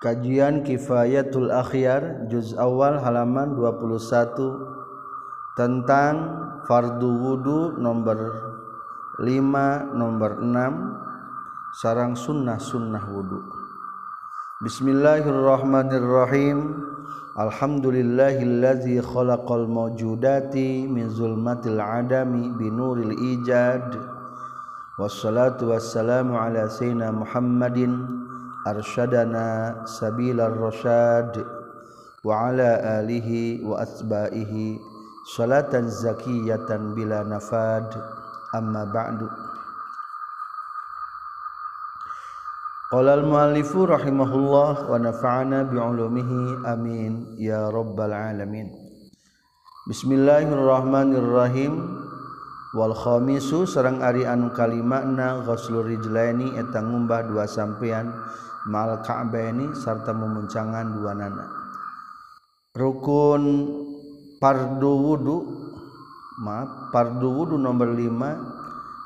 Kajian Kifayatul Akhyar juz awal halaman 21 tentang fardu wudu nomor 5 nomor 6 sarang sunnah-sunnah wudu. Bismillahirrahmanirrahim. Alhamdulillahillazi khalaqal mawjudati min zulmatil adami binuril ijad. Wassalatu wassalamu ala sayyidina Muhammadin arsyadana sabilar rasyad wa ala alihi wa asba'ihi salatan zakiyatan bila nafad. Amma ba'du. Qala al-muallifu rahimahullah wa nafa'ana amin ya rabbal alamin. Bismillahirrahmanirrahim. Wal khamisu sareng ari anu kalimakna ghuslur rijlaini eta ngumbah dua sampean mal ka'baini sarta memuncangan dua nana. Rukun pardu wudu maaf pardu wudu nomor lima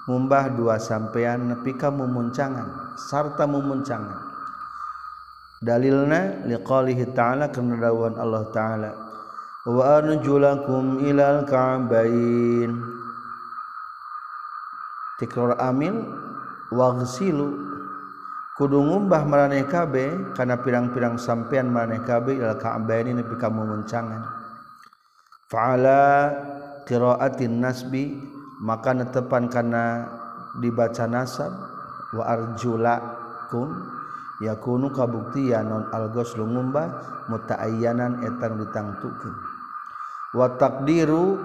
ngumbah dua sampean nepi ka memuncangan sarta memuncangan. Dalilna liqalihi ta'ala karena dawuhan Allah ta'ala wa arjulakum ilal ka'bain. Tikrar amil waghsilu kudu ngumbah maraneh kabe kana pirang-pirang sampean maraneh kabe ila ka'bah ini nepi ka mencangan fa'ala qiraatin nasbi maka netepan kana dibaca nasab wa arjulakum yakunu kabuktian non alghuslu ngumbah mutaayyanan etang ditangtukeun. Wa taqdiru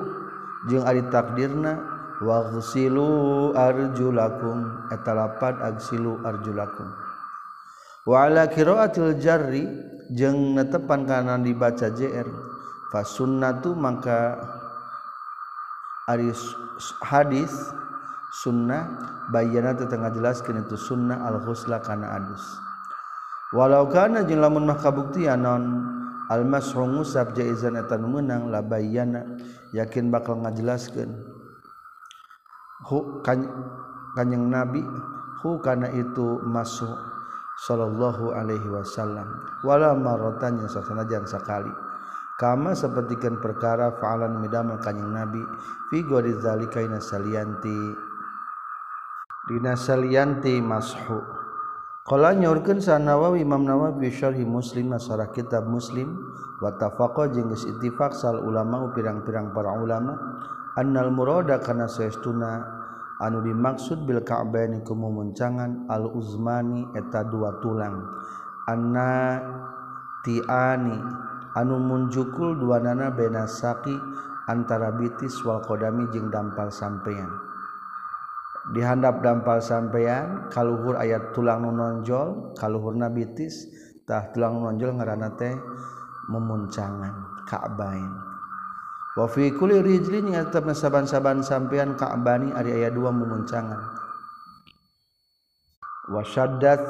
jeung ari takdirna waghsilu arjulakum eta lapad agsilu arjulakum. Wa ala qiraatil jarri jeung netepan kana dibaca jr fa sunnatu mangka ari hadis sunnah bayana teu tengah jelaskeun itu sunnah al ghusla kana adus. Walau kana jeung lamun mah kabuktian non al mashu ngusap jaizan eta menang la bayana yakin bakal ngajelaskeun. Kanyeng nabi hukana itu masuk Shallallahu Alaihi Wasallamwala marotanya sanajan sekali. Kama sepertikan perkara faalan midama kanyeng nabi figo dizalika salianti Dina salianti mashu. Kala nyaurkeun sanawawi Imam Nawawi syarhi Muslim masyarakat kitab Muslim wa tafaqa jeung geus ittifaq sal ulama pirang-pirang para ulama annal murada kana saestuna anu dimaksud Bil Ka'bain iku al uzmani eta dua tulang. Anna tiani anu munjukul dua nana benasaki antara bitis wal kodami jeung dampal sampean dihandap dampal sampean kaluhur ayat tulang nu nonjol kaluhurna bitis tah tulang nonjol ngaranna teh memuncangan Ka'bain wafi kuli rijlin tetap saban-saban sampean ka'bani ari aya dua memuncangan. Wasyaddat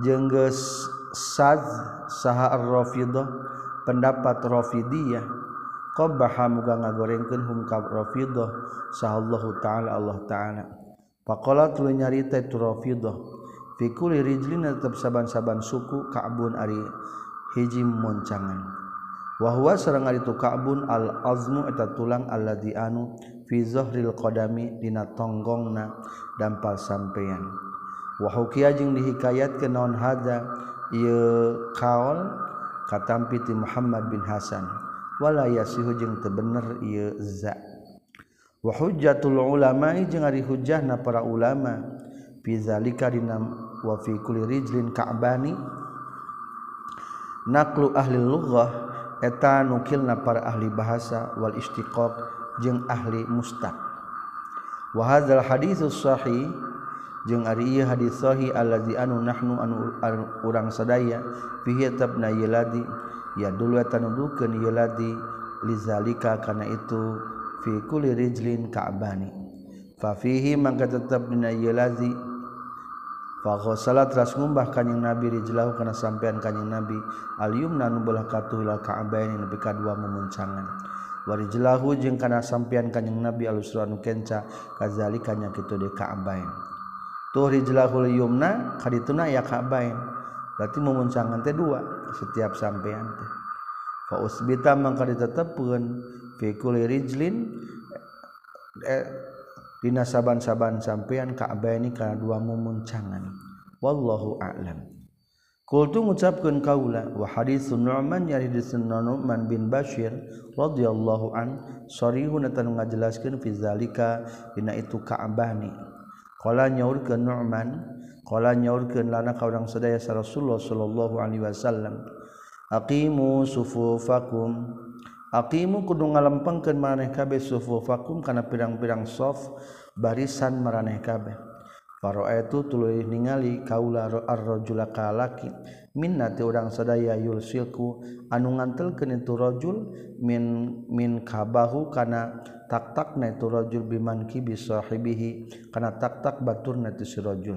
jeung geus sad saha ar-rafidah pendapat rafidiyah qabaha muga ngagorengkeun hum ka rafidah sahallahu taala Allah taala. Faqala tu nyarita itu rafidah fi kulli rijlin tetap saban-saban suku ka'bun ari hiji muncangan wahwa sareng ari tu ka'bun al azmu eta tulang alladzi anu fi zahril qadami dina tonggongna dampal sampean wa hukiya jeung dihikayatkeun naon hadza ieu kaol katampi ti Muhammad bin Hasan. Wala yasihu jeung teu bener ieu za. Wa hujjatul ulama jeung ari hujjahna para ulama. Fi zalika dina wa fi kulli rijlin ka'bani. Naqlu ahli lughah eta nukilna para ahli bahasa wal istiqaq jeung ahli mustaq. Wa hadzal haditsus sahih jeung ari ieu hadis sahih allazi anu nahnu anu urang sadaya fihi tabna yaladi ya dulu eta nudukeun yaladi lizalika kana itu fi kulli rijlin ka'bani. Fa fihi mangka tetep dina yaladi salat ras ngumbah kanyeng nabi rijlahu kana sampean kanyeng nabi aliumna nu belah katuh ilal ka'baini nepi ka dua memuncangan. Warijlahu jeung kana sampean kanyeng nabi alusra nu kenca kazalika nya kitu di ka'bain tuh rijlahu yumna kadituna ya ka'bain berarti memuncangan teh dua setiap sampean teh. Fa usbita mangka ditetepkeun fi kulli rijlin eh, Dina saban-saban sampean Ka'bah ini karena dua mumuncangan. Wallahu a'lam. Kultu ngucapkeun kaula wa haditsun Nu'man yari di Nu'man bin Bashir radhiyallahu an sarihun atan ngajelaskeun fi zalika dina itu Ka'bah ni. Qala nyaurkeun Nu'man, qala nyaurkeun lana ka urang sadaya Rasulullah sallallahu alaihi wasallam. Aqimu sufufakum Aqimu kudu ngalempengkeun maraneh kabeh sufufakum kana pirang-pirang sof barisan maraneh kabeh. Faroa itu tuluy ningali kaula ar-rajula kalaki minna ti urang sadaya yulsilku anu ngantelkeun itu rajul min min kabahu kana taktakna itu rajul biman kibi sahibihi kana taktak baturna itu si rajul.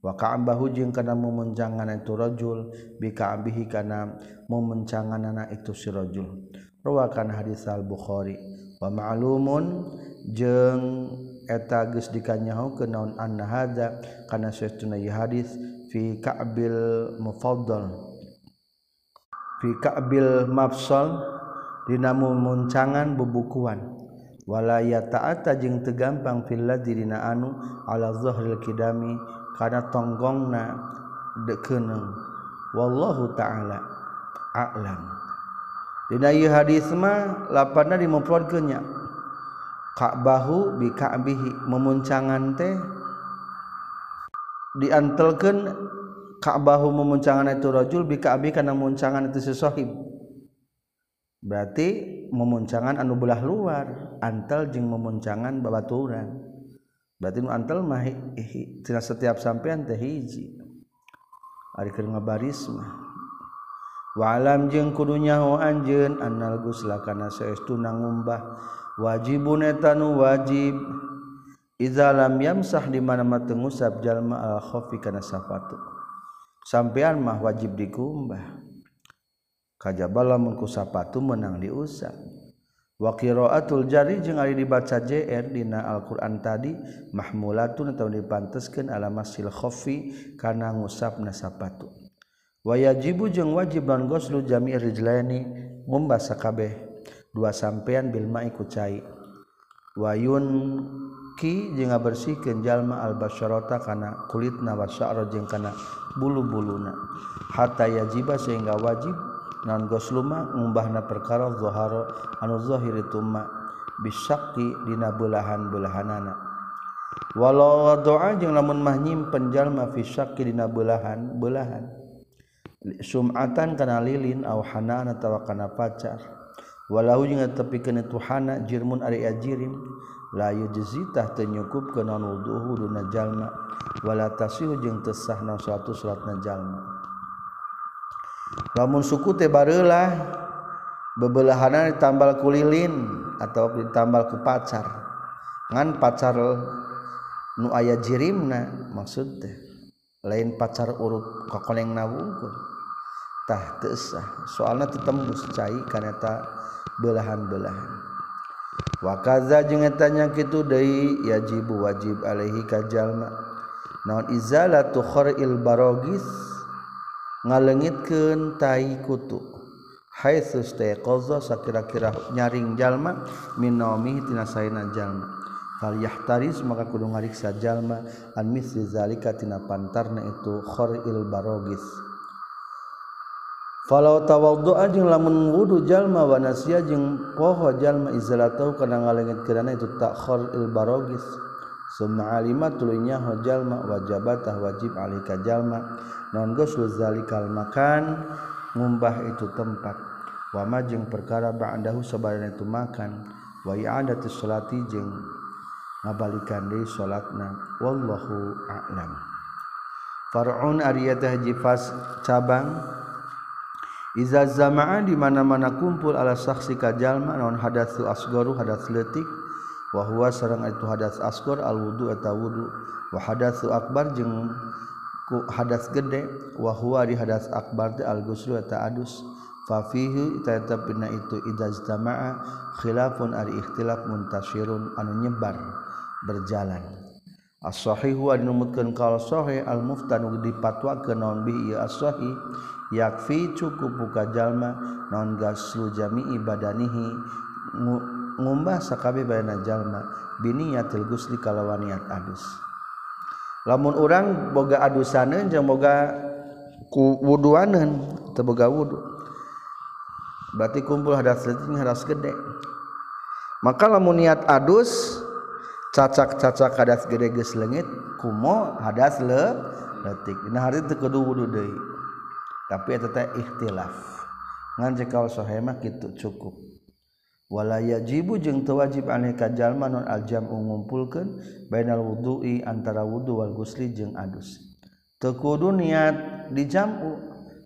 Wa ka'ambahu jeung kana memunjangan itu rajul bi ka'abihi kana mumencanganana itu si rajul. ruakan hadis Al Bukhari wama'lumun jeng eta geus dikanyaho ke naon anna hadza kana sesuna hadis fi ka'bil mufaddal. Fi ka'bil mafsal dina muncangan bebukuan wala yata'ata jeung teu gampang fil ladzi dina anu ala zahril kidami kana tonggongna dekeuneng wallahu ta'ala a'lam. Dina ieu hadis mah lapanna dimufradkeun nya. Ka'bahu bi ka'bihi memuncangan teh diantelkeun Ka'bahu memuncangan itu rajul bi ka'bi kana muncangan itu sesohib. Berarti memuncangan anu belah luar antel jeung memuncangan babaturan. Berarti nu antel mah tina setiap sampean teh hiji. Ari keur ngabaris mah walam jeung kudunyahu anjeun annal gusla kana saestuna ngumbah wajibun eta nu wajib. Iza lam yamsah di mana-mana tengusap jalma al khafi kana sapatu sampean mah wajib dikumbah. Kajaba lamun ku sapatu menang diusap. Wa qiraatul jari jeung ari dibaca JR dina Al-Qur'an tadi mahmulatun atawa dipanteskeun ala masil khafi kana ngusapna sapatu wayajibu jeung wajib non goslu jami rijlaini ngumbah sakabeh. Dua sampean bilma iku ku cai. Wayun ki jeung ngabersihkeun jalma albasyarata kana kulitna wa sya'ra jeung kana bulu-buluna. Hatta yajiba sehingga wajib non goslu ma ngumbahna perkara zahara anu zahir tumma bisyaqi dina belahan-belahanana. Walau doa jeung lamun mah nyimpen jalma fi dina belahan belahan sumatan kana lilin aw hanana tawa kana pacar. Walau jeung tepi kana tuhana jirmun ari ajirim la yujzitah teu nyukup kana wuduhu duna jalma wala tasihu jeung teu sahna suatu salatna jalma lamun suku teh bareula bebelahanan ditambal ku lilin atau ditambal ku pacar. Ngan pacar nu aya jirimna maksud teh lain pacar urut kokoleng nawungkul tahtesah soalna tetembus cair kaneta belahan-belahan. Wakaza jeung etanya kitu deui yajibu wajib alaihi kajalma naon izalatu kharil barogis? Ngalengitkeun tai kutu. Haitsu staqaza sakira-kira nyaring jalma minomi tina saena jalma. Fal yahtaris maka kudu ngariksa jalma. An misli zalika tina pantarna itu kharil barogis. Falau tawaddu'a jeung lamun wudu jalma wa nasiya jeung poho jalma izalatahu kana ngalengit kirana itu takhor il barogis. Summa alima tulunya jalma wajabatah wajib alika jalma. Non gosul zalikal makan ngumbah itu tempat. Wa majeng perkara ba'dahu sabaraha itu makan. Wa i'adatu sholati jeung ngabalikan deui salatna wallahu a'lam. Far'un ariyatah jifas cabang Iza zamaan di mana-mana kumpul ala saksi kajalma non hadatsu asgoru hadas letik wa huwa sareng itu hadas asgor al wudu atau wudu. Wa hadatsu akbar jeung ku hadas gede. Wa huwa di hadas akbar teh al ghuslu eta adus. Fa fihi eta pina itu idza zamaa khilafun ari ikhtilaf muntasirun anu nyebar berjalan. as-sahihu anu numutkeun sahih al-muftan dipatwa ke naon bi ieu as-sahih yakfi cukup buka jalma naon gaslu jami'i badanihi ngumbah sakabeh badana jalma biniyatil gusli kalawan niat adus. Lamun urang boga adusaneun jeung boga ku wuduaneun teu boga wudu berarti kumpul hadas leutik hadas gede. Maka lamun niat adus cacak-cacak hadas gede geus leungit kumo hadas le letik nah hari teu kudu wudu deui. Tapi eta teh ikhtilaf. Ngan jeung sahih kitu cukup. Wala yajibu jeung teu wajib aneh ka jalma non aljam ngumpulkeun bainal wudu'i antara wudu wal gusli jeung adus. Teu kudu niat di jam'u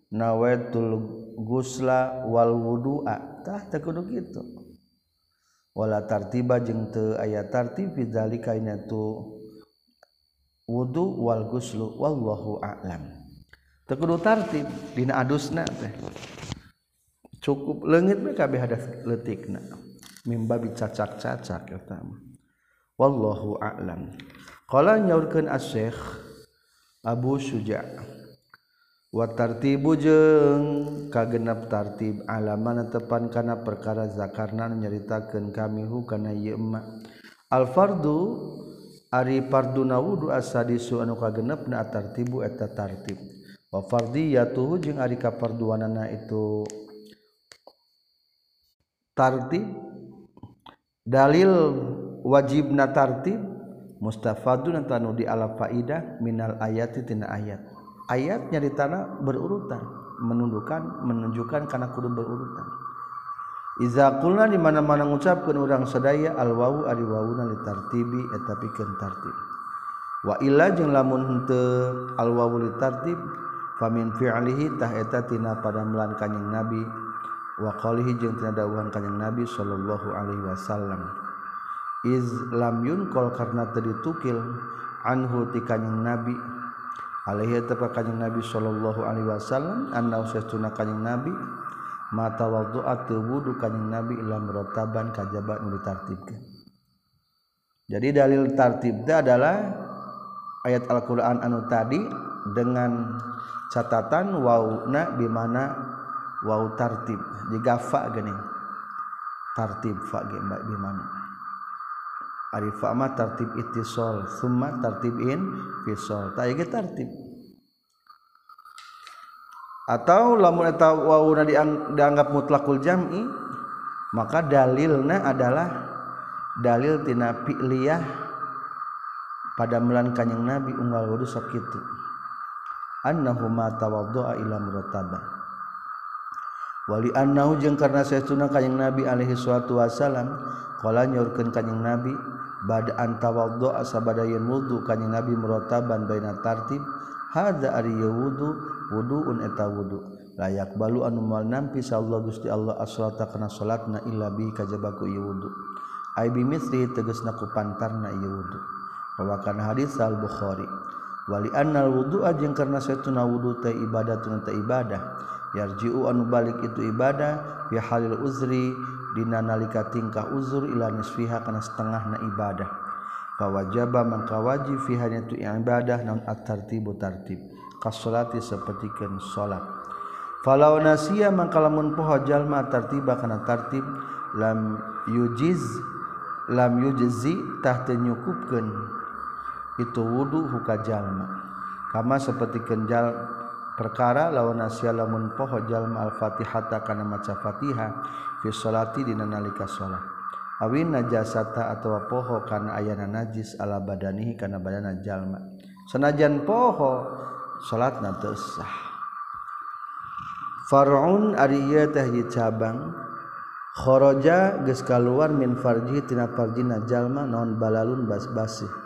nawaitul gusla wal wudu'a. Tah teu kudu kitu. wala tartiba jeung teu aya tartib fidzalika ina tu wudu wal guslu wallahu a'lam. Teu kudu tartib dina adusna teh. Cukup leungit we kabeh hadas leutikna. Mimba bicacak-cacak eta mah. Wallahu a'lam. Qala nyaurkeun asy Abu Suja' watartibu jeung kagenap tartib alamana tepan kana perkara zakarna nyaritakeun kami hu kana ieu emma al fardu ari farduna wudu asadisu anu kagenepna tartibu eta tartib. Wa fardiyatuhu jeung ari kaparduanana itu tartib. Dalil wajibna tartib mustafadun tanu di ala faidah minal ayati tina ayat. ayatnya di tanah berurutan menundukkan menunjukkan karena kudu berurutan Iza kulna di mana-mana ngucapkeun urang sadaya al wawu ari wawuna li tartibi eta pikeun tartib. Wa illa jeung lamun henteu al wawu li tartib famin fi'lihi tah eta tina padamelan kanjing Nabi wa qalihi jeung tina dawuhan kanjing Nabi sallallahu alaihi wasallam. Iz lam yunkol karena teu ditukil anhu ti kanjing Nabi alaihi tepat kanjing Nabi sallallahu alaihi wasallam anna usastuna kanjing Nabi mata waddu'at wudu kanjing Nabi ila murataban kajabat nu ditartibkeun jadi dalil tartib adalah ayat Al-Qur'an anu tadi dengan catatan wauna di mana wau tartib. Jika fa gini. Tartib fa ge di mana ari fa ma tartib ittisal summa tartib in fisal ta ge tartib. Atau lamun eta wauna dianggap mutlakul jam'i maka dalilna adalah dalil tina fi'liyah pada melan kanjing Nabi unggal wudu sok kitu. Annahu ma tawaddu'a ila muratabah wali annahu jeung karna saestuna kanjing Nabi alaihi salatu wasalam Kala nyaurkeun kanjing Nabi badaan tawaddu asabadayeun wudu kanjing Nabi murotaban baina tartib hadza ari wudu wuduun eta wudu. Layak balu anu moal nampi sallallahu Gusti Allah as-salata kana salatna illa bi kajabaku wudu. Ai bi misri tegasna ku pantarna ieu wudu. Rawakan hadis al-Bukhari. Wali annal wudu ajeng karna satuna wudu teh ibadatun teh ibadah. Yarji'u anu balik itu ibadah fi halil uzri dina nalika tingkah uzur ila nisfiha kana setengah na ibadah. Fawajaba mangka wajib fiha tu ibadah naun at-tartibu tartib kasolati sapertikeun salat. Falau nasiya mangka lamun poho jalma tartiba kana tartib lam yujiz lam yujzi tah teu nyukupkeun. Itu wudu huka jalma. Kama sapertikeun jalma perkara lawan Asia lamun pohojallma al-fatihata karena maca Fatihah fisolati dina nalika salat awin najasata atau poho karena ayana najis ala badanihi karena badana jalma. Senajan poho salat natesah Farun ariya teh cabang khoroja geus kaluar min farji tina farjina jalma non balalun bas-basih.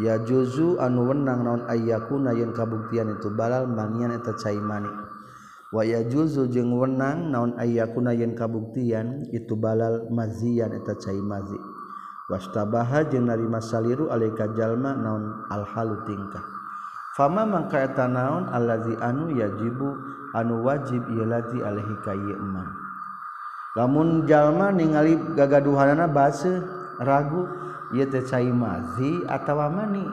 ya juzu anu wenang naon ayakuna yen kabuktian itu balal manian eta cai mani. Wa ya juzu jeung wenang naon ayakuna yen kabuktian itu balal mazian eta cai mazi. Wastabaha jeung narima saliru alaika jalma naon alhalu tingkah. Fama mangka eta naon allazi anu yajibu anu wajib ieu lazi alaihi ka lamun jalma ningali gagaduhanana base ragu mazi atau mani.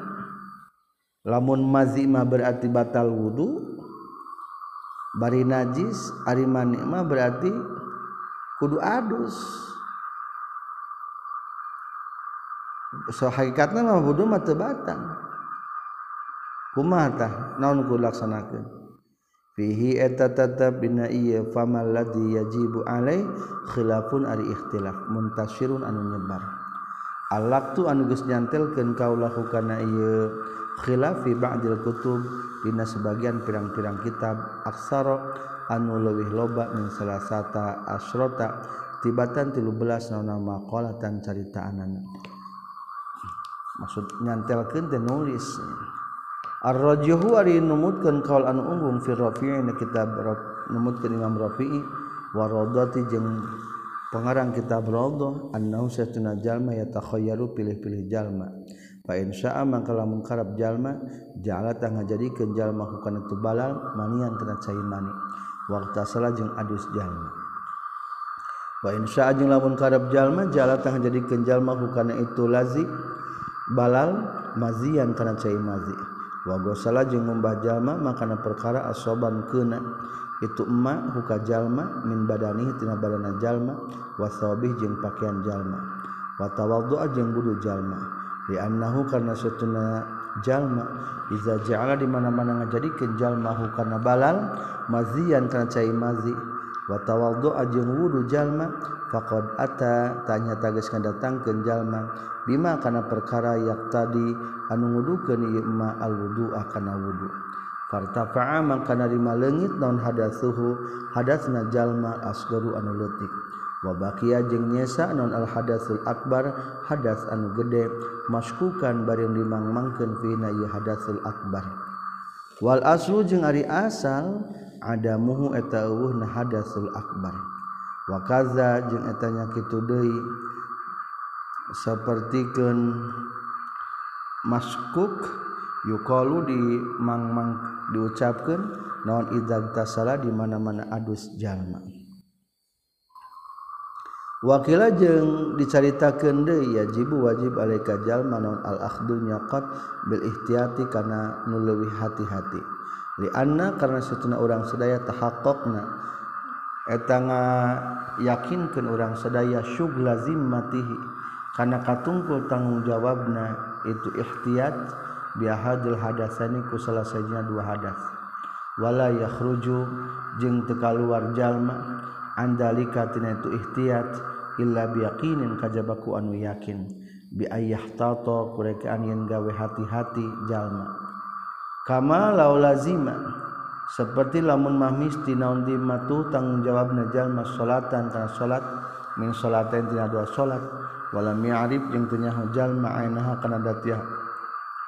Lamun mazimah berarti batal wudhu bari najis ari mani mah berarti kudu adus. So hakikatnya mah wudhu mah teu batal. Kumaha tah naon kudu laksanakeun? Fihi eta tetap bina iya famal ladzi yajibu alai khilafun ari ikhtilaf muntasirun anu nyebar. alaktu anuges nyantelkeun kaulahu kana ieu khilafi ba'dil kutub dina sebagian pirang-pirang kitab aksara anu leuwih loba min salasata asrota tibatan 13 naon maqalatan caritaanan maksud nyantelkeun teh nulis. Ar-rajhu ari numutkeun kaul anu unggul fi rafi'i kitab numutkeun Imam Rafi'i. Waradati jeung pengarang kitab Radhah annahu satuna jalma yatakhayyaru pilih-pilih jalma. Fa in syaa mangka lamun karab jalma jala tah ngajadikeun jalma hukana tubalal manian kana cai mani. Waqta salah jeung adus jalma. Wa in syaa jeung lamun karab jalma jala tah ngajadikeun jalma hukana itu lazi balal mazian kana cai mazi. Wa gosala jeung ngumbah jalma makana perkara asoban keuna itu emak huka jalma min badani tina badana jalma wasawbih jeung pakaian jalma. Watawaddu'a jeung wudu jalma. Li annahu karena setuna jalma. Iza ja'ala di mana-mana ngajadikeun jalma hukana balal mazian kana cai mazi. Wa tawaddu'a jeung wudu jalma faqad ata tanya tagas ngadatangkeun jalma. Bima kana perkara yak tadi anu ngudukeun ieu ma al wudu kana wudu. fartafa'a kana narima leungit naon hadatsuhu hadatsna jalma asgaru anu leutik. Wa baqiya jeung nyesa non al hadatsul akbar hadas anu gede maskukan bari dimangmangkeun fina ieu hadatsul akbar. Wal aslu jeung ari asal ada muhu eta eueuhna hadatsul akbar. Wa kaza jeung eta nya kitu deui sapertikeun maskuk yukolu di mangmang diucapkan naon idzag tasala di mana-mana adus jalma. Wakila jeung dicaritakeun deui yajibu wajib alaika jalma naon al akhdul nyaqat bil ihtiyati kana nu leuwih hati-hati. Li anna karena satuna urang sadaya tahaqqaqna eta yakinkeun urang sadaya syugla zimmatihi kana katungkul tanggung jawabna itu ihtiyat biahadil hadasani ku salah dua hadas. Wala yakhruju jeung teu kaluar jalma andalika tina itu ihtiyat illa biyaqinin kajabaku anu yakin. Bi ayyah tato kurekaan yen gawe hati-hati jalma. Kama lau lazima seperti lamun mah misti naon di matu tanggung jawabna jalma salatan kana salat min salatain tina dua salat wala mi'arif jeung teu nyaho jalma ainaha kana datiah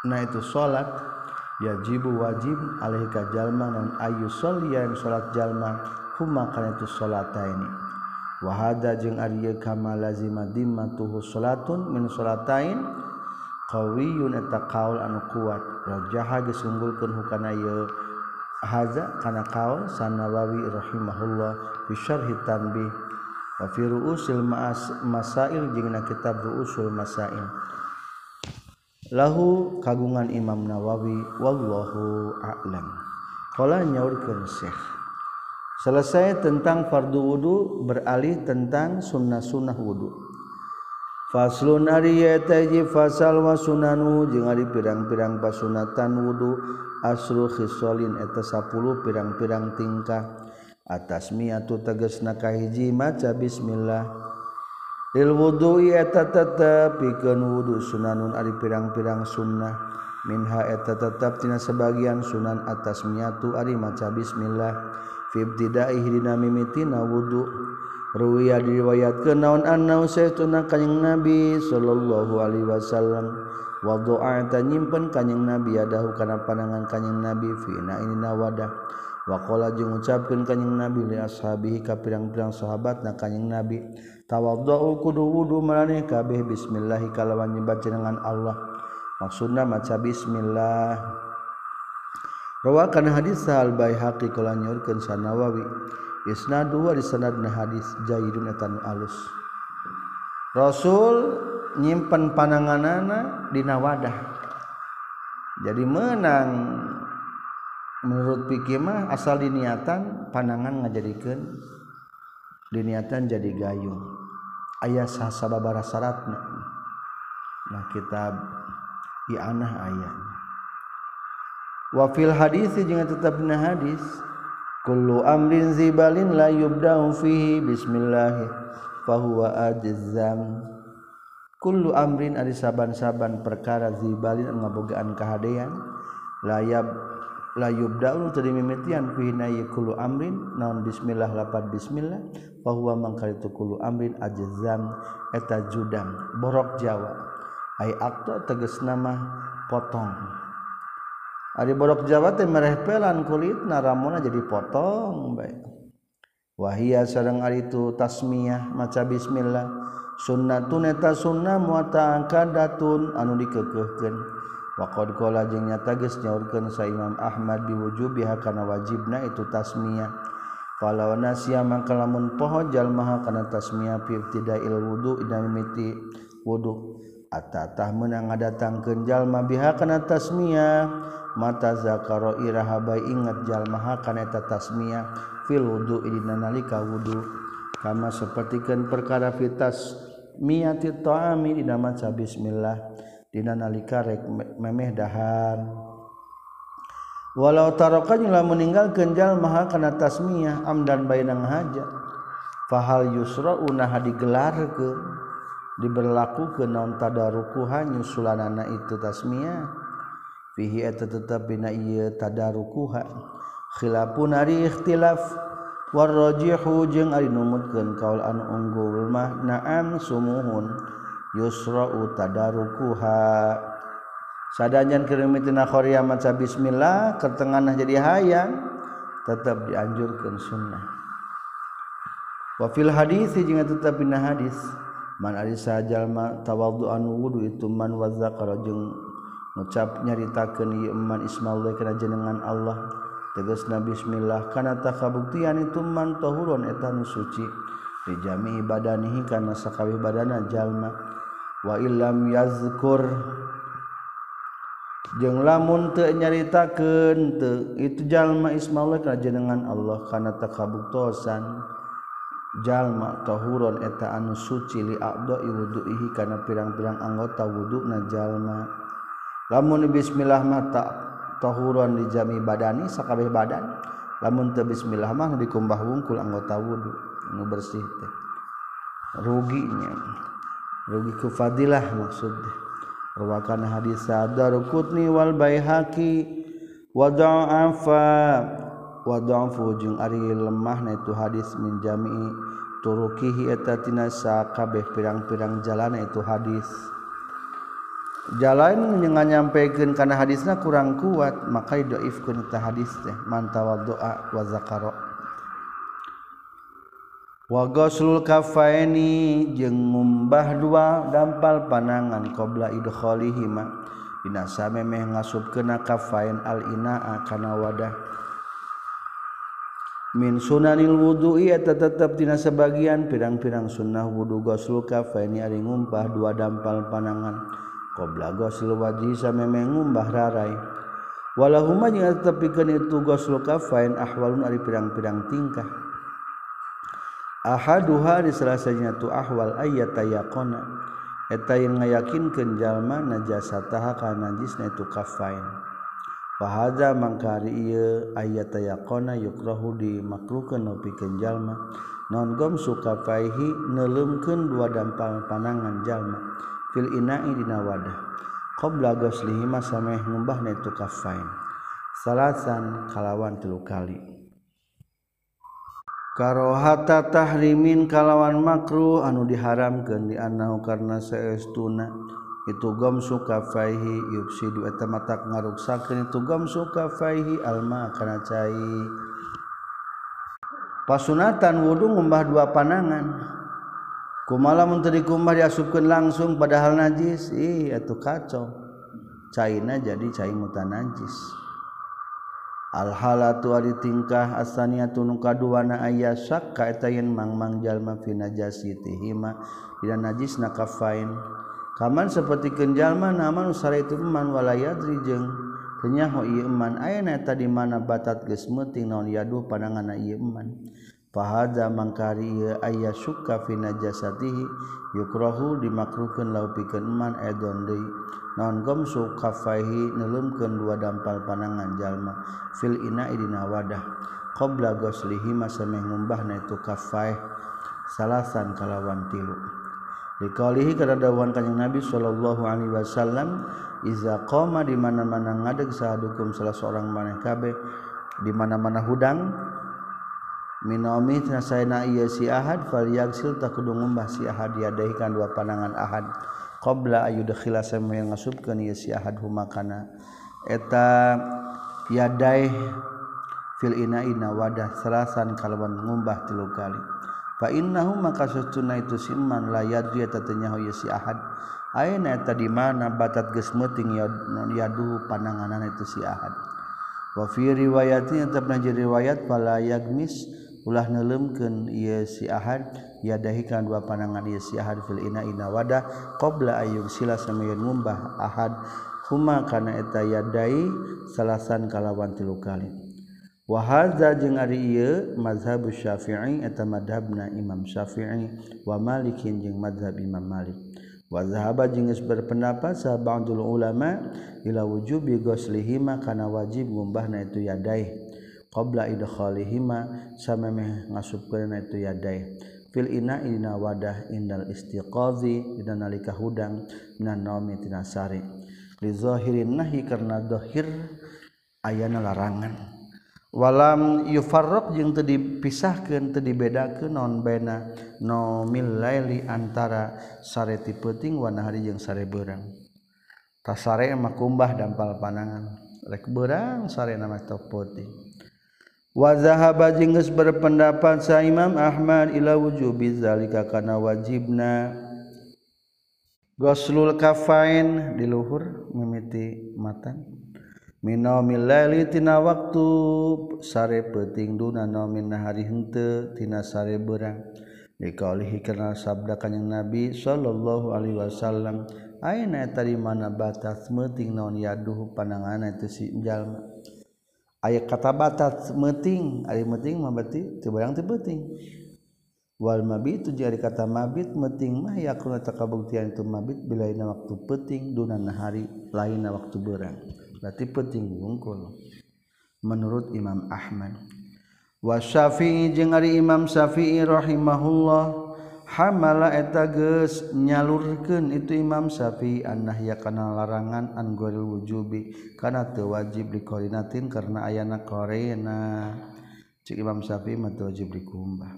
na itu salat yajibu wajib alaihi ka jalma non ayu sholli yang salat jalma huma kana itu salataini wa hada jeung ari kama lazima dimmatuhu salatun min salatain qawiyun eta qaul anu kuat. Rajaha geus unggulkeun hukana ieu haza kana qaul sanawawi rahimahullah fi syarhi tanbih. Wa fi ru'usil masail jeung kitab ru'usul masail. lahu kagungan Imam Nawawi wallahu a'lam. Qala nyaurkeun Syekh. Selesai tentang fardu wudu beralih tentang sunnah-sunnah wudu. Faslun ari yataji fasal wa sunanu jeung ari pirang-pirang pasunatan wudu asru khisalin eta 10 pirang-pirang tingkah. Atas miatu tegasna kahiji maca bismillah. wudhu eta tetep pikeun wudhu Sunanun Ari pirang-pirang sunnah. Minha eta tetep tina sebagian Sunan atas miatu Ari maca Bismillah. Fibtidaihdina mimitina wudhu ruya diriwayat ke naon anna saya kanjing Nabi Shallallahu Alaihi Wasallam. Wadoa eta nyimpen kanjing Nabi adahu karena panangan kanjing Nabi fina ini nawadah wakola jeung ucapkan kanyeng nabi li ashabihi ka pirang-pirang sahabat na kanyeng nabi tawaddu'u kudu wudu maraneh kabeh bismillah kalawan nyebat jenengan Allah. Maksudna maca bismillah. Rawakan hadis al baihaqi kala nyorkeun sanawawi isnadu wa sanadna hadis jayyidun atan alus. Rasul nyimpen pananganana dina wadah. Jadi menang menurut pikimah asal diniatan panangan ngajadikan diniatan jadi gayung. Ayah sahababara syaratna nah kitab ianah ayat wafil hadis jangan tetap na hadis kullu amrin zibalin la yubda'u fihi bismillah fahuwa ajzam. Kullu amrin ari saban-saban perkara zibalin ngabogaan kahadean layab la daul tadi mimitian fi nayi kulu amrin naon bismillah lapad bismillah bahwa mangkaritu kullu amrin ajzam eta judam borok jawa. Ai akto tegas nama potong. Ari borok jawa teh mereh pelan kulit naramona jadi potong baik wahia sareng ari itu tasmiyah maca bismillah. Sunnatun eta sunnah muata anu dikekehkeun. waqad qala jeung nyata geus nyaurkeun sa Imam Ahmad biwujubiha kana wajibna itu tasmiyah. Falau nasiya mangka lamun poho jalmaha kana tasmiyah fi ibtidail wudu dina mimiti wudu. Atatah meunang ngadatangkeun jalma biha kana tasmiyah. Mata zakaro iraha bae inget jalmaha kana eta tasmiyah fil wudu dina nalika wudu. Kama sapertikeun perkara fitas miyati ta'ami dina maca bismillah. dina nalika rek memeh dahar walau tarokan lah meninggal kenjal maha kana tasmiyah amdan bainang haja fahal yusra unah digelar ke diberlaku ke non tadarukuha nyusulanana itu tasmiyah. Fihi eta tetep bina ieu tadarukuha khilafun ari ikhtilaf. Warrajihu jeung ari numutkeun kaul anu unggul mah na'am sumuhun. yusra tadarukuha. Sadanyan kirimitina Korea maca bismillah kertenganah jadi hayang tetap dianjurkan sunnah. Wafil hadis jeung tetap dina hadis man ari sajalma tawadduan wudu itu man wa zakara jeung ngucap nyaritakeun ieu man ismaul kana jenengan Allah tegasna bismillah. Kana takabuktian itu man tahurun eta nu suci. Dijami badanihi kana sakabeh badana jalma waam yazkur. Jeung lamun teu nyaritaken teu itu jalma Ismail jenengan Allah karena takabuktosan. Jalma tahuron eta anu suci li abdo iwuduihi karena pirang-pirang anggota wudhuna jalma. Lamun bismillah mata tahuron dijami badani sakabeh badan lamun teu bismillah mah dikumbah wungkul anggota wudhu nu bersih teh. Ruginya. rugi ku fadilah maksud rawakan hadis Darqutni wal Baihaqi wa da'afa wa da'fu jeung ari lemah na itu hadis min jami'i. Turukihi eta tina sakabeh pirang-pirang jalan itu hadis. Jalan dengan nyampaikan karena hadisnya kurang kuat maka doifkan hadis teh mantawa doa wa zakaro. Wagosul kafaini jeung ngumbah dua dampal panangan qabla idkhalihima binasa memeh ngasupkeuna kafain al inaa kana wadah. Min sunanil wudu'i eta tetep dina sebagian pirang-pirang sunnah wudu gosul kafaini ari ngumpah dua dampal panangan qabla gosul wajhi samemeh ngumbah rarai. Walahuma jeung tetep pikeun itu gosul kafain ahwalun ari pirang-pirang tingkah ahaduha di salah tu ahwal ayat tayakona eta yang ngayakin kenjalma najasa taha kana najis na itu kafain. Wahada mangkari iya ayat tayakona yukrahu dimakruhkan nopi kenjalma non gom suka faihi nelemkeun dua dampal panangan jalma fil ina'i dina wadah. Qabla goslihima sameh ngembah na itu kafain. Salasan kalawan tilu kali. karohata tahrimin kalawan makruh anu diharamkeun dianau karna seestuna itu gom suka faihi yufsidu eta mata ngaruksakeun itu gom suka faihi alma kana cai. Pasunatan wudu ngumbah dua panangan. Kumala mun teu dikumbah diasupkeun langsung padahal najis ih atuh kacau. Caina jadi cai mutan najis alhala tuari tingkah asania tunu kaduana aya syak kaeta yen mangmang jalma fi najasitihima dina najis nakafain. Kaman seperti kenjalma naman usara itu man walayadri jeung teu nyaho ieu man. Ayeuna eta di mana batat geus meuting naon yaduh pandanganna ieu man. fahaza mangkari ayah suka fina jasatihi yukrohu dimakruhkan lau pikeun man edon deui. Naon gomsu kafaihi neulumkeun dua dampal panangan jalma fil ina'i dina wadah. Qabla ghuslihi masameh ngumbahna itu kafai salasan kalawan tilu. Dikalihi kada dawuhan kanjeng Nabi sallallahu alaihi wasallam iza qoma di mana-mana ngadeg sahadukum salah seorang maneh kabeh di mana-mana hudang minami nasayna iya si ahad fal yaksil tak kudu ngumbah si ahad. Yadaihi kan dua panangan ahad. Qabla ayu dakhila sama yang ngasupkeun ieu si ahad huma kana eta yadai fil inaina wadah serasan kalawan ngumbah tilu kali. Fa innahu maka sesuna itu siman la yadri eta teu nyaho ieu si ahad. Ayeuna eta di mana batat geus meuting yadu pananganan itu si ahad. Wa fi riwayatin tetep riwayat fala yagmis ulah nelemken ia siahad yadahikan dua panangan ia siahad fil ina ina wadah qabla ayung sila samayan ngumbah ahad. Huma kana eta yadai salasan kalawan tilu kali. Wahaza jeung ari ieu mazhab syafi'i eta madhabna imam syafi'i wa malikin jeung madhab imam malik. Wa zahaba jeung geus berpendapat sahabatul ulama ila wujubi ghuslihima kana wajib ngumbahna itu yadai qabla idkhalihima samemeh ngasupkeun itu yadai fil ina ina wadah indal istiqazi dina nalika hudang minan naumi tina sari. Li zahirin nahi karna zahir ayana larangan. Walam yufarraq jeung teu dipisahkeun teu dibedakeun non baina nomil laili antara sare ti peuting wa nahari jeung sare beurang. Tasare mah kumbah dampal panangan. Rek beurang sare nama peuting wazahaba jengges berpendapat sa Imam Ahmad ila wujubi zalika kana wajibna. Goslul kafain di luhur mimiti matan. Minomil laili tina waktu sare peuting duna nomin hari henteu tina sare beurang dikaulihi kana sabda kanjing Nabi sallallahu alaihi wasallam aina tadi mana batas meting naon yaduh pandangan itu si jalma? aya kata batat meting ari meting mah berarti teu bayang teu penting. Wal mabit tu jadi kata mabit meting mah yakuna takabuktian itu mabit bila ina waktu penting dunan hari lain waktu berang berarti penting wungkul menurut Imam Ahmad. Wa Syafi'i jeung ari Imam Syafi'i rahimahullah hamala eta geus nyalurkeun itu Imam Syafi'i annahya kana larangan an goril wujubi kana teu wajib dikorinatin karena ayana korena cik Imam Syafi'i mah teu wajib dikumbah.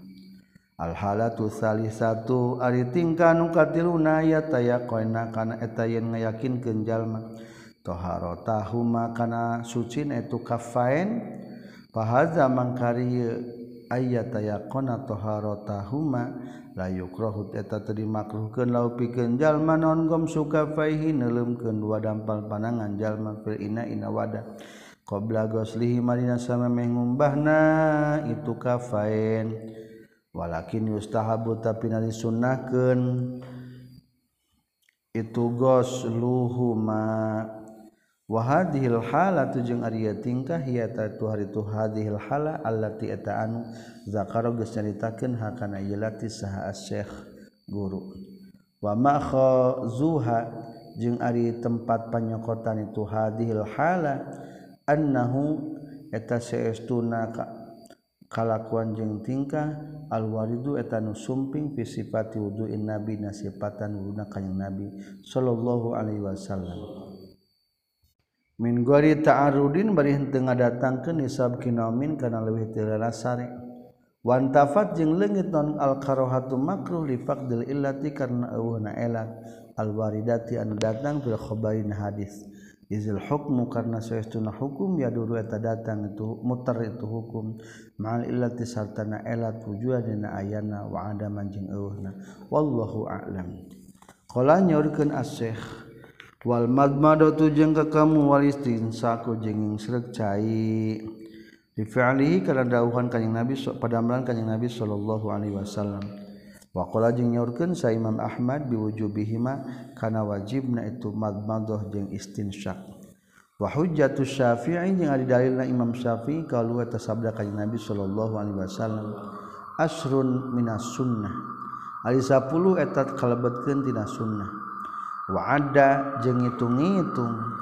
Al halatu salisatu ari tingkah nu katiluna ya tayaqina kana eta yen ngayakinkeun jalma. Taharatahuma kana suci itu kafain fahaza mangkari ayat tayaqona taharotahuma layukrohut eta terimakruhkeun lau pikeun jalma non gom suka faihi neuleumkeun dua dampal panangan. Jalma fil ina ina wada. Qabla goslihi marina sama mengumbahna itu kafain walakin yustahabu tapi nari sunnahkeun itu gosluhuma Wahadihil hala tujung Arya tingkah hiata tu hari tu hadhil hala allati eta anu zakaro geus nyaritakeun hakana yelati saha syekh guru. Wa ma khazuha jeung ari tempat panyokotan itu hadhil hala annahu eta saestuna ka kalakuan jeung tingkah alwaridu eta nu sumping fi sifati wudu'in nabi nasifatan wuduna kanjing nabi sallallahu alaihi wasallam. min gori ta'arudin bari henteu ngadatangkeun nisab kinomin kana leuwih teu lasari wan tafat jeung leungit non al karahatu makruh li faqdil illati karna eueuhna elat al waridati anu datang fil khabarin hadis. Izil hukmu karna saestuna hukum ya duru eta datang itu mutar itu hukum. Ma'al illati sartana elat tujuan dina ayana wa adaman jeung eueuhna wallahu a'lam. Qala nyaurkeun as-syekh Wal madmado tujeng ke kamu walistin saku jenging srek cai. Di fi'alihi kada dauhan kanjing Nabi pada amalan kanjing Nabi sallallahu alaihi wasallam. Wa qala jeung nyaurkeun sa Imam Ahmad biwujubihima kana wajibna itu madmadah jeung istinsyak. Wa hujjatus Syafi'i jeung ari dalilna Imam Syafi'i kalua tasabda kanjing Nabi sallallahu alaihi wasallam asrun minas sunnah. Ali 10 etat kalebetkeun tina sunnah. waada jeng ngitung-ngitung.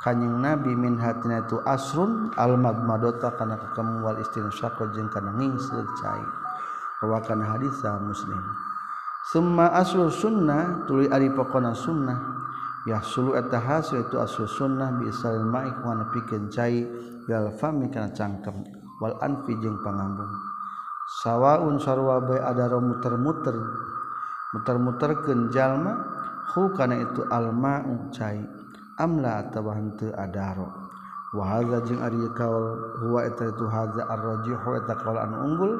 Kanyeng nabi min hatina tu asrun almagmadota kana kakemu wal istinsyaqo jeung kana ngingseul cai. Rawakan hadis muslim. Summa aslu sunnah tuluy ari pokona sunnah. Ya sulu eta hasil itu aslu sunnah bi isalil ma'i kana pikeun cai. Gal fami kana cangkem wal anfi jeung pangambung. Sawaun sarwa bae ada muter-muter. Muter-muterkeun jalma hu kana itu alma cai amla atawa henteu adaro. Wa hadza jeung ari kaul huwa eta itu hadza arrajihu eta kaul anu unggul.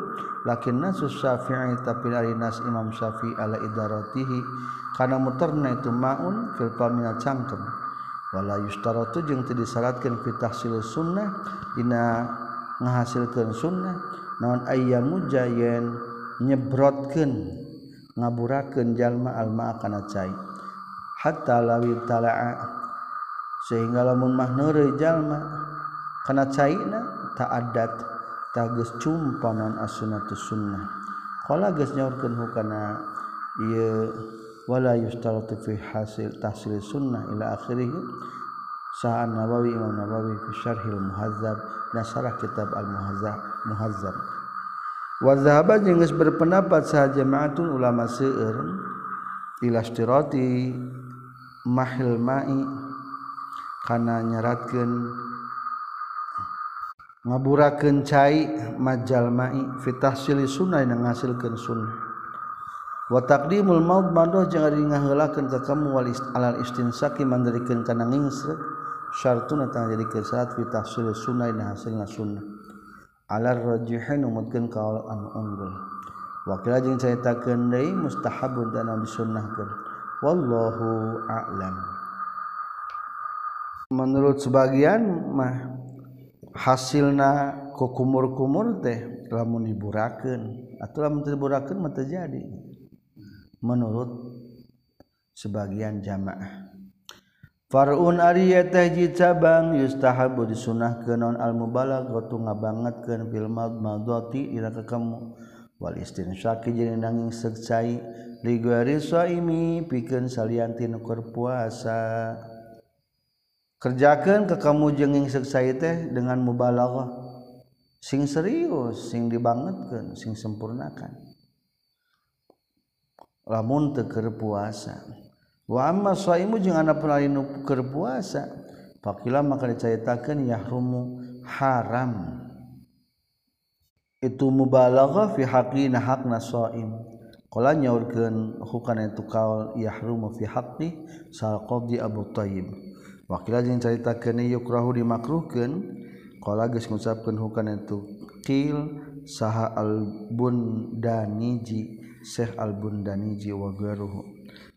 Lakin nasu syafi'i tapi ari nas imam syafi'i ala idaratihi kana muterna itu maun fil pamina cangkem. Wala yustaratu jeung teu disaratkeun fi tahsil sunnah dina ngahasilkeun sunnah naon ayyamu jayen nyebrotkeun ngaburakeun jalma alma kana cai. hatta lawitala sehingga lamun mahnure jalma kana caina ta'adat tagus cumpa non as-sunnatus sunnah. Qala geus nyaurkeun hukana ieu wala yustaratu fi hasil tahsil sunnah ila akhirih. Sah nawawi imam nawawi fi syarhil muhazzab nasarah kitab al muhazzab. Muhazzab wa zahaba jeung berpendapat sa jama'atun ulama seueur ila istirati mahil mai kana nyeratkeun ngaburakeun cai majal mai fitahsili sunai yang ngasilkeun sunnah. Wa taqdimul maut madoh jeung ari ke ka kamu wal alal istinsaki mandirikan kana ngingsrek syartuna tang jadi kesat fitahsili sunnah yang hasilna sunnah. Alar rajihin umutkeun kaul anu unggul. Wakil saya ceritakeun deui mustahabun dan anu wallahu a'lam. Menurut sebagian mah hasilna ku kumur-kumur teh lamun diburakeun. Atuh lamun diburakeun mah terjadi. Menurut sebagian jamaah. Farun ari teh cabang yustahabu disunahkeun non al mubalaghatu ngabangetkeun fil madmati ira kekamu. Wal istinsaki jeung nanging secai Riguaimi piken saliantinukur puasa. Kerjakan ke kamu jenging seksai teh dengan mubalaghah. Sing serius sing dibangetkan sing sempurnakan. Lamun teker puasa. Wa amma shaimu jeung ana pun lain keur puasa fakila maka diceritakeun yahrumu haram. Itu mubalaghah fi haqqina hakna shaim Kala nyaurkeun hukana itu kaul yahrumu fi haqqi sal qabdi Abu Thayyib. Wakila jeung caritakeun yukrahu dimakruhkeun qala geus ngucapkeun hukana itu qil saha al bundaniji Syekh al bundaniji wa garuhu.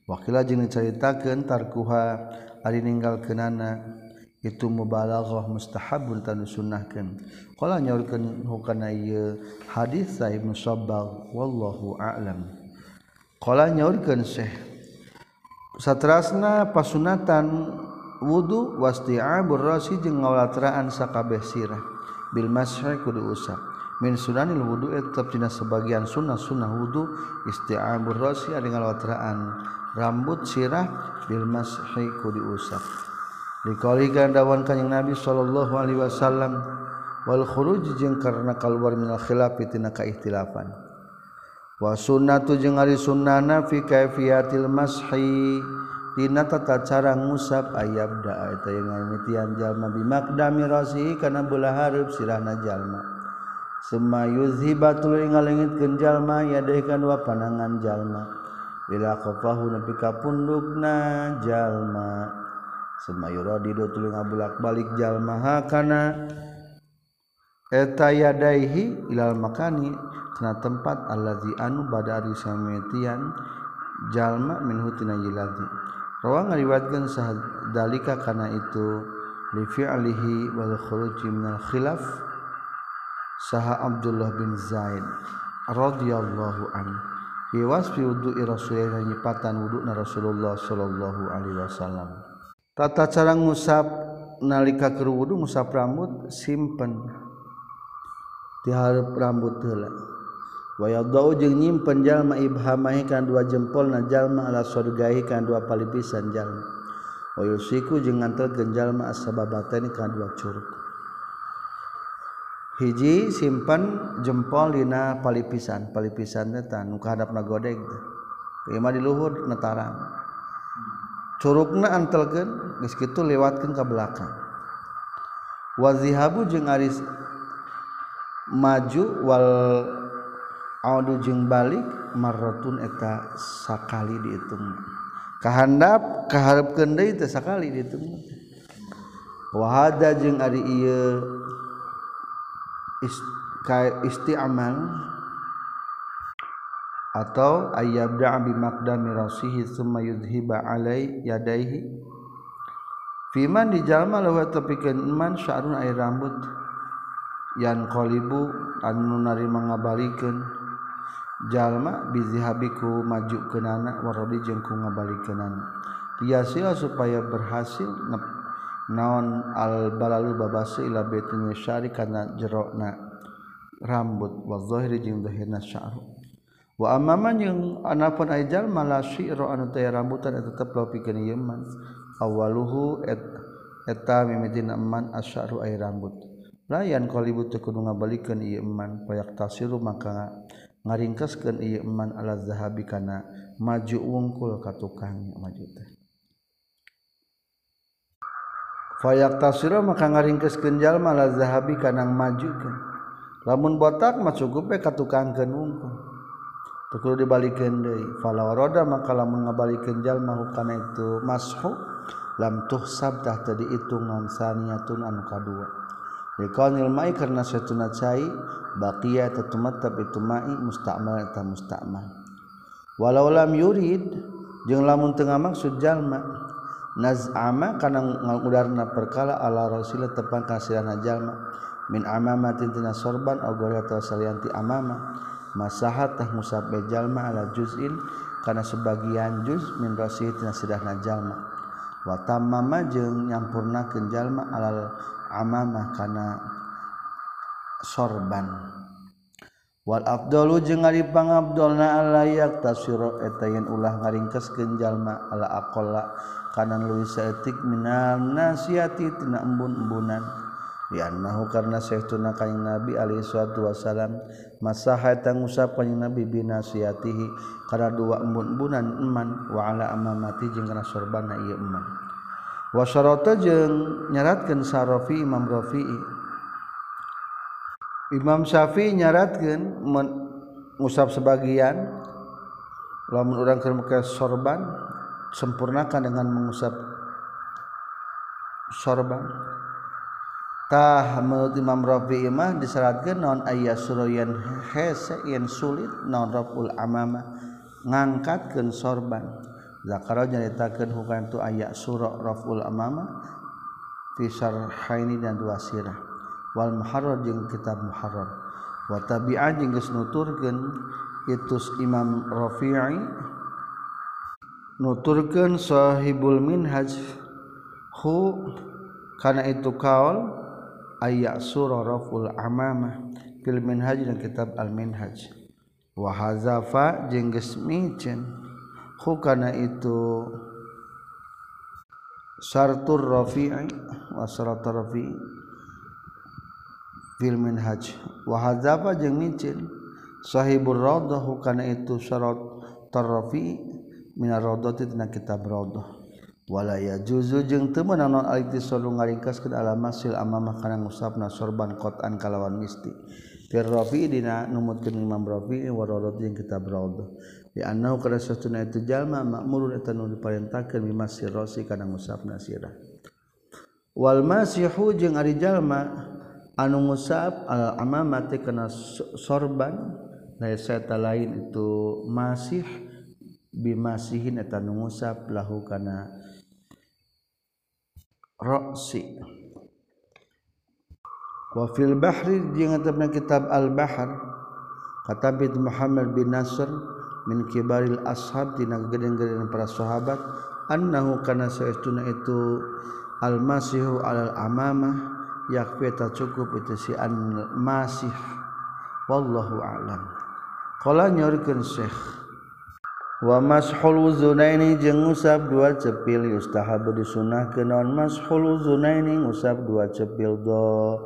Wakila jeung caritakeun tarkuha ari ninggalkeunana itu mubalaghah mustahabun tanu sunnahkeun. Qala nyaurkeun hukana ieu hadis Sahih Musabbal wallahu a'lam. sekolah nyaurkeun Syekh satrasna pasunatan wudu wasti'abur rasi jeung ngawalatraan sakabeh sirah. Bil mashi kudu usap min sunanil wudu tetap dina sebagian sunnah sunnah wudu isti'abur rasi ari ngawalatraan rambut sirah bil mashi kudu usap dikalikan dawan kanjing Nabi sallallahu alaihi wasallam wal khuruj jeung karena keluar minal khilafi tina kaihtilapan wasunnatu jeung ari sunnana fi kaifiyatil mashi dina tata cara ngusap ayabda eta yang ngamitian jalma. Bimakdami rasi kana belah hareup sirahna jalma. Summa yuzhibatul ngalengitkeun jalma yadaikan wa panangan jalma. Bila qafahu nepi ka pundukna jalma. Summa yuradidu tuluy ngabulak-balik jalma hakana eta yadaihi ilal makani. na tempat allazi anu bada ari sametian jalma min hutina jilazi. Rawa ngariwatkeun dalika kana itu li fi'lihi wal khuruji min al khilaf saha Abdullah bin Zaid radhiyallahu anhu. Fi wasfi wudu'i Rasulillah nyipatan wudu'na Rasulullah sallallahu alaihi wasallam. Tata cara ngusap nalika keur wudu ngusap rambut simpen. Tiharap rambut heula. wayadau jeung nyimpen jalma ibhamahi kan dua jempol na jalma ala surgahi kan dua palipisan jalma. Wayusiku jeung ngantelkeun jalma asbabatani kan dua curug. Hiji simpen jempol dina palipisan. Palipisan teh tah nu kadapna godeg teh. Di luhur netarang curugna antelkeun geus kitu liwatkeun ka belakang. Wazihabu jeung aris maju wal Aujung balik marrotun eta sakali dihitung kehandap keharap kenda itu sakali dihitung wahada jeung ari ieu isti'mal atau ayyabda bi maqdami rasihi thumma yudhiba alai yadaihi. Fiman di jalma lawa tepikeun man sya'run air rambut. Yan qalibu anu nari mangabalikeun jalma bizihabiku maju kenana warodi jeung ku ngabalik kenana. Supaya berhasil naon al balalu babasi ila baitun syari kana jerokna rambut. Wa zahiri jeung zahirna sya'ru wa amaman jeung anapun ajal jalma la anu teh rambutan eta tetep lopikeun ieu man. Awaluhu et eta mimitin eman asy'ru ay rambut. Layan qalibu teu kudu ngabalikeun ieu eman payak tasiru maka ngaringkaskeun ieu man ala zahabi kana maju wungkul ka tukang maju teh. Fayaqtasira maka ngaringkeskeun jalma ala zahabi kana majukeun. Lamun botak mah cukup we ka tukangkeun wungkul. Teu kudu dibalikeun deui. Fala roda maka lamun ngabalikeun jalma kana itu mashu lam tuhsab tah teu diitung non saniyatun anu kadua. Rikonil mai karena setuna cai baqiya tatumattab itu mai musta'mal eta musta'mal. Walau lam yurid jeung lamun teu maksud jalma naz'ama kana ngagudarna perkala ala rasul tepan ka sirana jalma min amamatin tina sorban au goreta salianti amama masahat tah musab jalma ala juz'in kana sebagian juz min rasih tina sedahna jalma wa tamama jeung nyampurnakeun jalma alal amama kana sorban. Wal afdalu jeung ari pangabdolna alayak tasiro eta yen ulah ngaringkeskeun jalma ala aqalla kanan leuwih saeutik minal nasiati tina embun-embunan. Di annahu karna sahtuna kanjing nabi alaihi salatu wasalam masaha eta ngusap kanjing nabi binasiatihi kana dua embun-embunan eman wa ala amamati jeung kana sorban ieu eman. wasyaroto jeung nyaratkeun sarofi Imam Rafi'i. Imam Syafi'i nyaratkeun ngusap sebagian lamun urang keur make sorban sempurnakan dengan mengusap sorban. Tah menurut Imam Rafi'i mah disyaratkan non ayah suroyan hese yang sulit non raful amama ngangkatkan sorban. Zakaro nyaritakeun hukum tu ayat surah Raful Amama fi syarhaini dan dua sirah. Wal muharrar jeung kitab muharrar. Wa tabi'a jeung geus nuturkeun itus Imam Rafi'i nuturkeun sahibul minhaj hu kana itu kaul ayat surah Raful Amama fil minhaj dan kitab al minhaj. Wa hazafa jeung geus micen. hukana itu syartur rafi'i wa syaratur rafi'i fil minhaj. Wa hadzaba jeung micin? Sahibur radah hukana itu syarat tarrafi minar radati tina kitab radah wala yajuzu jeung teu meunang naon al-ittisalu ngarikaskeun ala masil amamah kana ngusapna sorban qatan kalawan misti. Fir dina numutkeun imam rafi wa radati kitab radah diperintahkanwalmashu jeung Arijallma anu musab al-amamati kena sorban dari seta lain itu masih bimasihin etan musab lahu kana roksi. Wa fil bahri jeung kitab al-bahr kata Muhammad bin Nasr min kibaril ashab tina gedeng-gedeng para sahabat annahu kana saestuna itu almasihu alal amamah yakfi ta cukup itu si an masih wallahu a'lam. Qala nyorikeun syekh wa mashul zunaini jeung ngusap dua cepil yustahabu disunahkeun naon? Mashul zunaini ngusap dua cepil do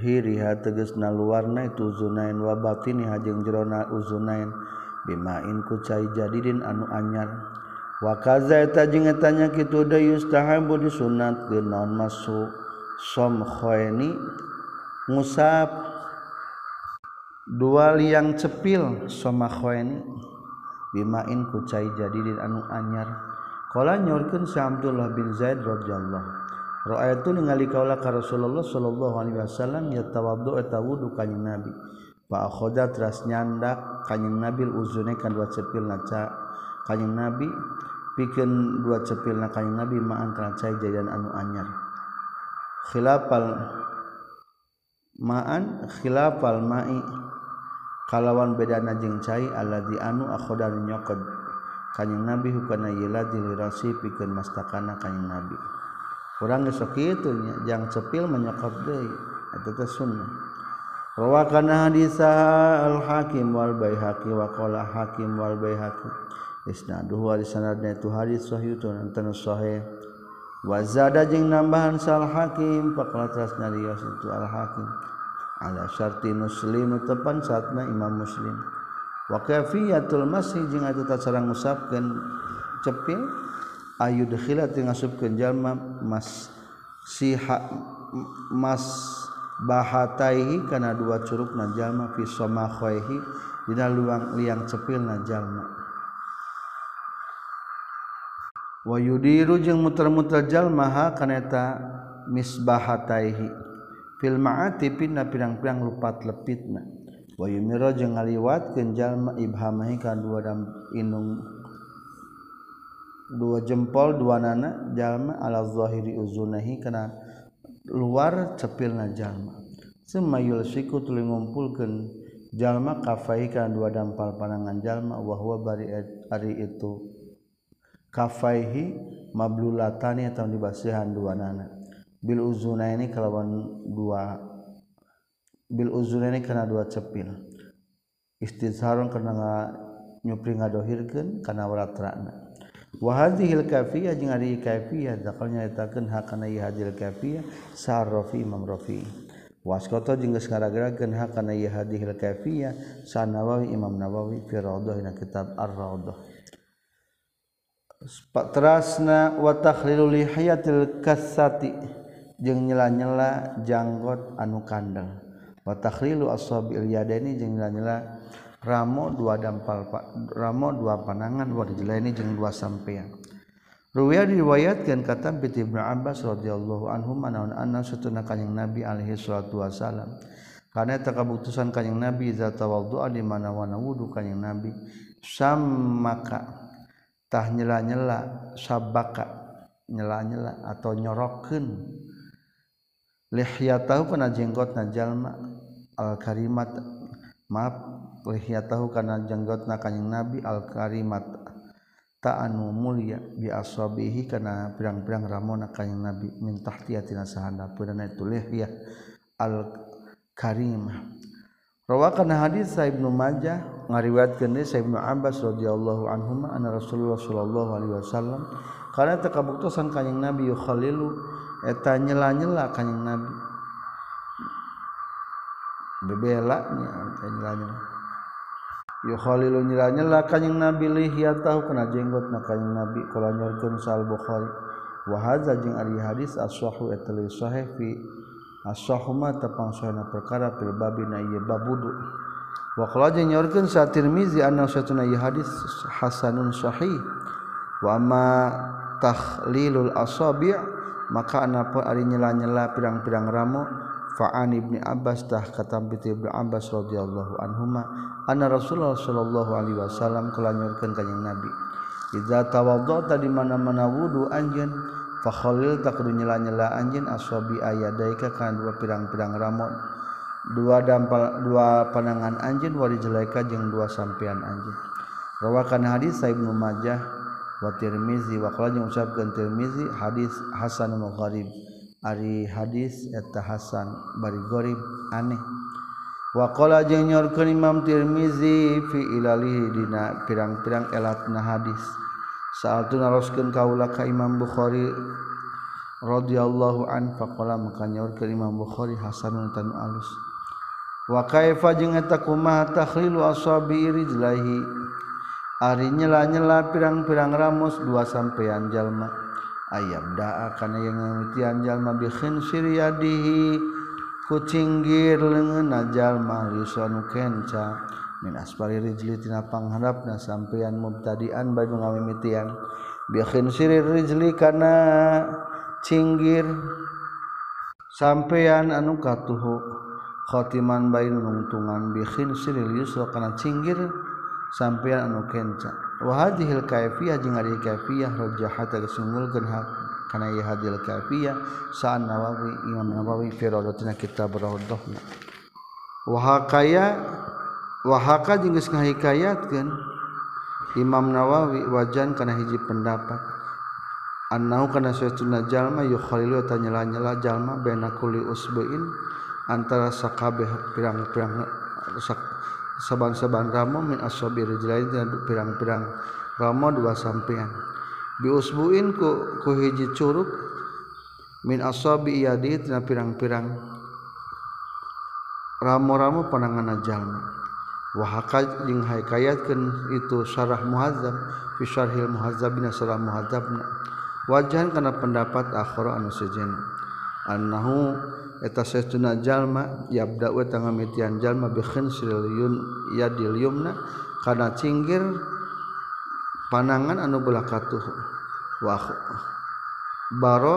hiriha tegasna luarna itu zunain wa batini hajeng jerona uzunain bimain ku cai jadidin anu anyar. Wakaza eta jeung etanya kitu da yustahabu disunatkeun naon masuk som khaini ngusap dua liang cepil somakhoeni bimain ku cai jadidin anu anyar. Qala nyorkeun sa Abdullah bin Zaid radhiyallahu Ra'aitu ningali kaula ka Rasulullah sallallahu alaihi wasallam yatawaddu eta wudu kanjing Nabi. pakhoda teras nyandak kanyeng nabil uzune kan dua cepil naca kanyeng nabi pikeun dua cepil na kanyeng nabi ma'an kana cai jajan anu anyar. Khilafal ma'an khilafal ma'i. Kalawan bedana jeung cai alladzi anu akhoda nyokod. Kanyeng nabi hukana yiladi lirasi pikeun mastakana kanyeng nabi. Urang geus kitu nya jang cepil menyokop deui. Eta teh sunnah. Rawakana hadis al Hakim wal Baihaqi wa qala Hakim wal Baihaqi. Isnaduhu wa sanadna itu hadis sahih tu antana sahih. Wa zada jeung nambahan sal Hakim faqala tasna itu al Hakim. Ala syarti muslim tepan saatna Imam Muslim. Wa kafiyatul masih jeung eta tasarang ngusapkeun cepil ayu dekhilat ngasupkeun jalma mas siha mas bahataihi kana dua curug najallma fi somakhoihi dina luang liang cepil najallma wa yudiru jeung muter-muter jalma ha kana eta misbahataihi fil ma'ati pina pirang-pirang lupat lepitna. Wa yumiro jeung ngaliwatkeun jalma ibhamahi kana dua dam inung dua jempol dua nana jalma ala zahiri uzunahi kana luar cepil najallma semayul siku tuli ngumpulkan jalma kafaikan dua dampal panangan jalma wahwa bari ari itu. Kafaihi mablulatani atau dibasihan dua nana. Bil uzuna ini kalawan dua bil uzuna ini karena dua cepil. Istizharun karena nyupri ngadohirkan kana waratrakna wahadhil kafiyah jeung ari kafiyah dakal nyaritakeun hakana ieu hadil kafiyah sahar rafi imam rafi waskoto jeung geus ngaragerakeun hakana ieu hadil kafiyah sa nawawi imam nawawi fi raudhah dina kitab ar-raudhah terasna wa takhlilu lihiyatil kasati jeung nyela-nyela janggot anu kandang wa takhlilu ashabil yadaini jeung nyela-nyela Ramo dua dampal Ramo dua panangan wa dijelaini jeung dua sampean. Ruwiya diriwayatkan kata Piti Ibn Abbas radhiyallahu anhu manaun anna satuna kanjing Nabi alaihi salatu wasalam karena takabutusan kanjing Nabi za tawaddu'a di mana wana wudu kanjing Nabi samaka tah nyela-nyela sabaka nyela-nyela atau nyorokeun. Lihyatahu kana jenggotna jalma al karimat maaf lihia tahu kana jenggot na kanyang nabi al-karimat. Ta'anu mulia bi aswabihi kana pirang-pirang ramona kanyang nabi. Min tahtiyatina sahanda purana itu lihia al-karimah. Rawakan hadis sa Ibnu Majah ngariwayatkeun deui sa Ibnu Abbas radhiyallahu anhuma anna Rasulullah sallallahu alaihi wasallam kana takabuktosan kanjing Nabi yukhalilu eta nyela-nyela kanjing Nabi. Bebelaknya nyela-nyela. Yukhalilun nyela kanjing Nabi lihyat tahu kena jenggot na kanjing Nabi kala nyorkeun sal Bukhari. Wa hadza jeung ari hadis as-sahu eta leuwih sahih fi as-sahu ma tepang sahana perkara fil babi na ieu babudu. Wa qala jeung nyorkeun sa Tirmizi anna satuna ieu hadis hasanun sahih. Wa ma takhlilul asabi' maka anapun ari nyela-nyela pirang-pirang ramo Fa'an ibni Abbas tah kata binti ibnu Abbas radhiyallahu anhuma anna Rasulullah sallallahu alaihi wasallam kelanyurkeun ka Nabi. Idza tawaddata di mana-mana wudu anjeun fa khalil takru nyela-nyela anjeun ashabi ayadaika kana dua pirang-pirang ramon. Dua dampal dua panangan anjeun wali jelaika jeung dua sampean anjeun rawakan hadis Sa'ib Ibnu Majah wa Tirmizi wa qala jeung usapkeun Tirmizi hadis Hasan Mugharib Ari hadis eta Hasan bari gorib aneh. Wakola jeung nyorkeun Imam Tirmizi fi ilalihi dina pirang-pirang elatna hadis. Saatu naroskeun kaula ka Imam Bukhari radhiyallahu an faqala maka nyorkeun Imam Bukhari hasanun tanu alus. Wa kaifa jeung eta kumaha takhlilu ashabi rijlahi ari nyela-nyela pirang-pirang ramus dua sampean jalma. ayam daa kana yang ngamutian jalma bi khinsir yadihi ku cinggir jalma lisanu kenca. Min asfali rijli tina pangharapna sampean mubtadian baju ngamimitian. Bi siri rijli kana cinggir. Sampean anu katuhu khotiman bain nungtungan bi siri yusra kana cinggir. Sampean anu kenca. wahadihil kaifiyah jeung ari kaifiyah rajahat tegas ngunggulkeun hak kana ieu hadil kaifiyah sa'an nawawi imam nawawi fi rawdatina kitab rawdahna wahakaya wahaka jeung geus ngahikayatkeun imam nawawi wajan kana hiji pendapat annahu kana suatuna jalma yukhalilu tanyela-nyela jalma baina kulli usbuin antara sakabeh pirang-pirang saban-saban ramo min ashabi rijlain pirang-pirang ramo dua sampean. Biusbuin ku ku hiji curug min ashabi yadi tina pirang-pirang ramo-ramo panangan jalma. Wa hakaj jeung hayakayatkeun itu syarah muhadzab fi syarhil muhadzab bina syarah muhadzabna wajahan kana pendapat akhara anu sejen annahu eta sesuna jalma yabda tengah mitian jalma bi khansril yadil yumna kana cinggir panangan anu belakatuh wa baro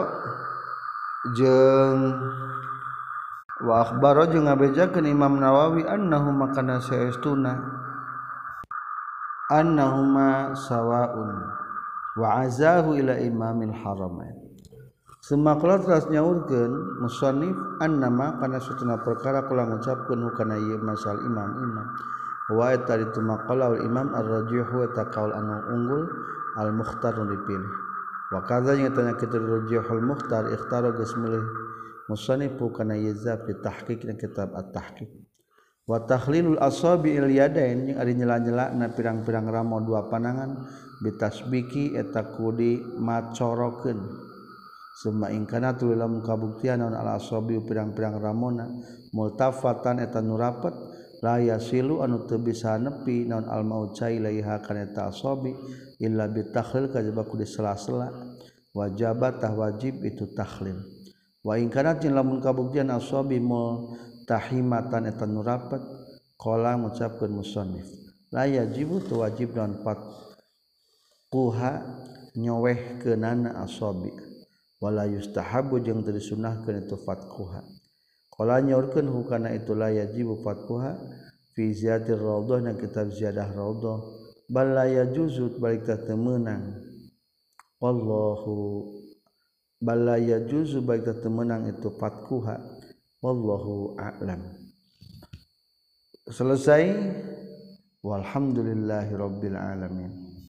jeung wa akhbaro jeung ngabejakeun Imam Nawawi annahu makana saestuna annahuma sawaun wa azahu ila imamil haramain. semakula telah nyaurkan musonif an nama karena perkara kula ngucapkeun hukana iya masal imam imam. Wa eta itu maqala al imam ar-rajihu eta kaul anu unggul al mukhtar nu dipilih. Wa kadza yang tanya kita rajihul mukhtar ikhtaro geus milih musannif kana yazab di tahqiq dan kitab at-tahqiq. Wa tahlilul asabi il yadain yang ari nyela-nyelana pirang-pirang ramo dua panangan bitasbiki eta kudi macorokeun Suma ingkana tulam kabuktian non ala asabi pirang-pirang ramona multafatan eta nurapat laya silu anu teu bisa nepi naon al mauca laiha kana eta asabi illa bitakhlil kajaba ku disela-sela wajibat tah wajib itu takhlil. Wa ingkana tin lamun kabuktian asabi mul tahimatan eta nurapat qala ngucapkeun musannif la yajibu tu wajib naon pat kuha nyoweh kenana wala yustahabu jeung teu disunahkeun itu fatquha. Qala nyaurkeun hukana itu la yajibu fatquha fi ziyadir raudhah na kitab ziyadah raudhah. Bal la yajuzu balik teh temenang wallahu bal la yajuzu balik teh temenang itu fatquha. Wallahu a'lam. Selesai. Walhamdulillahirabbil alamin.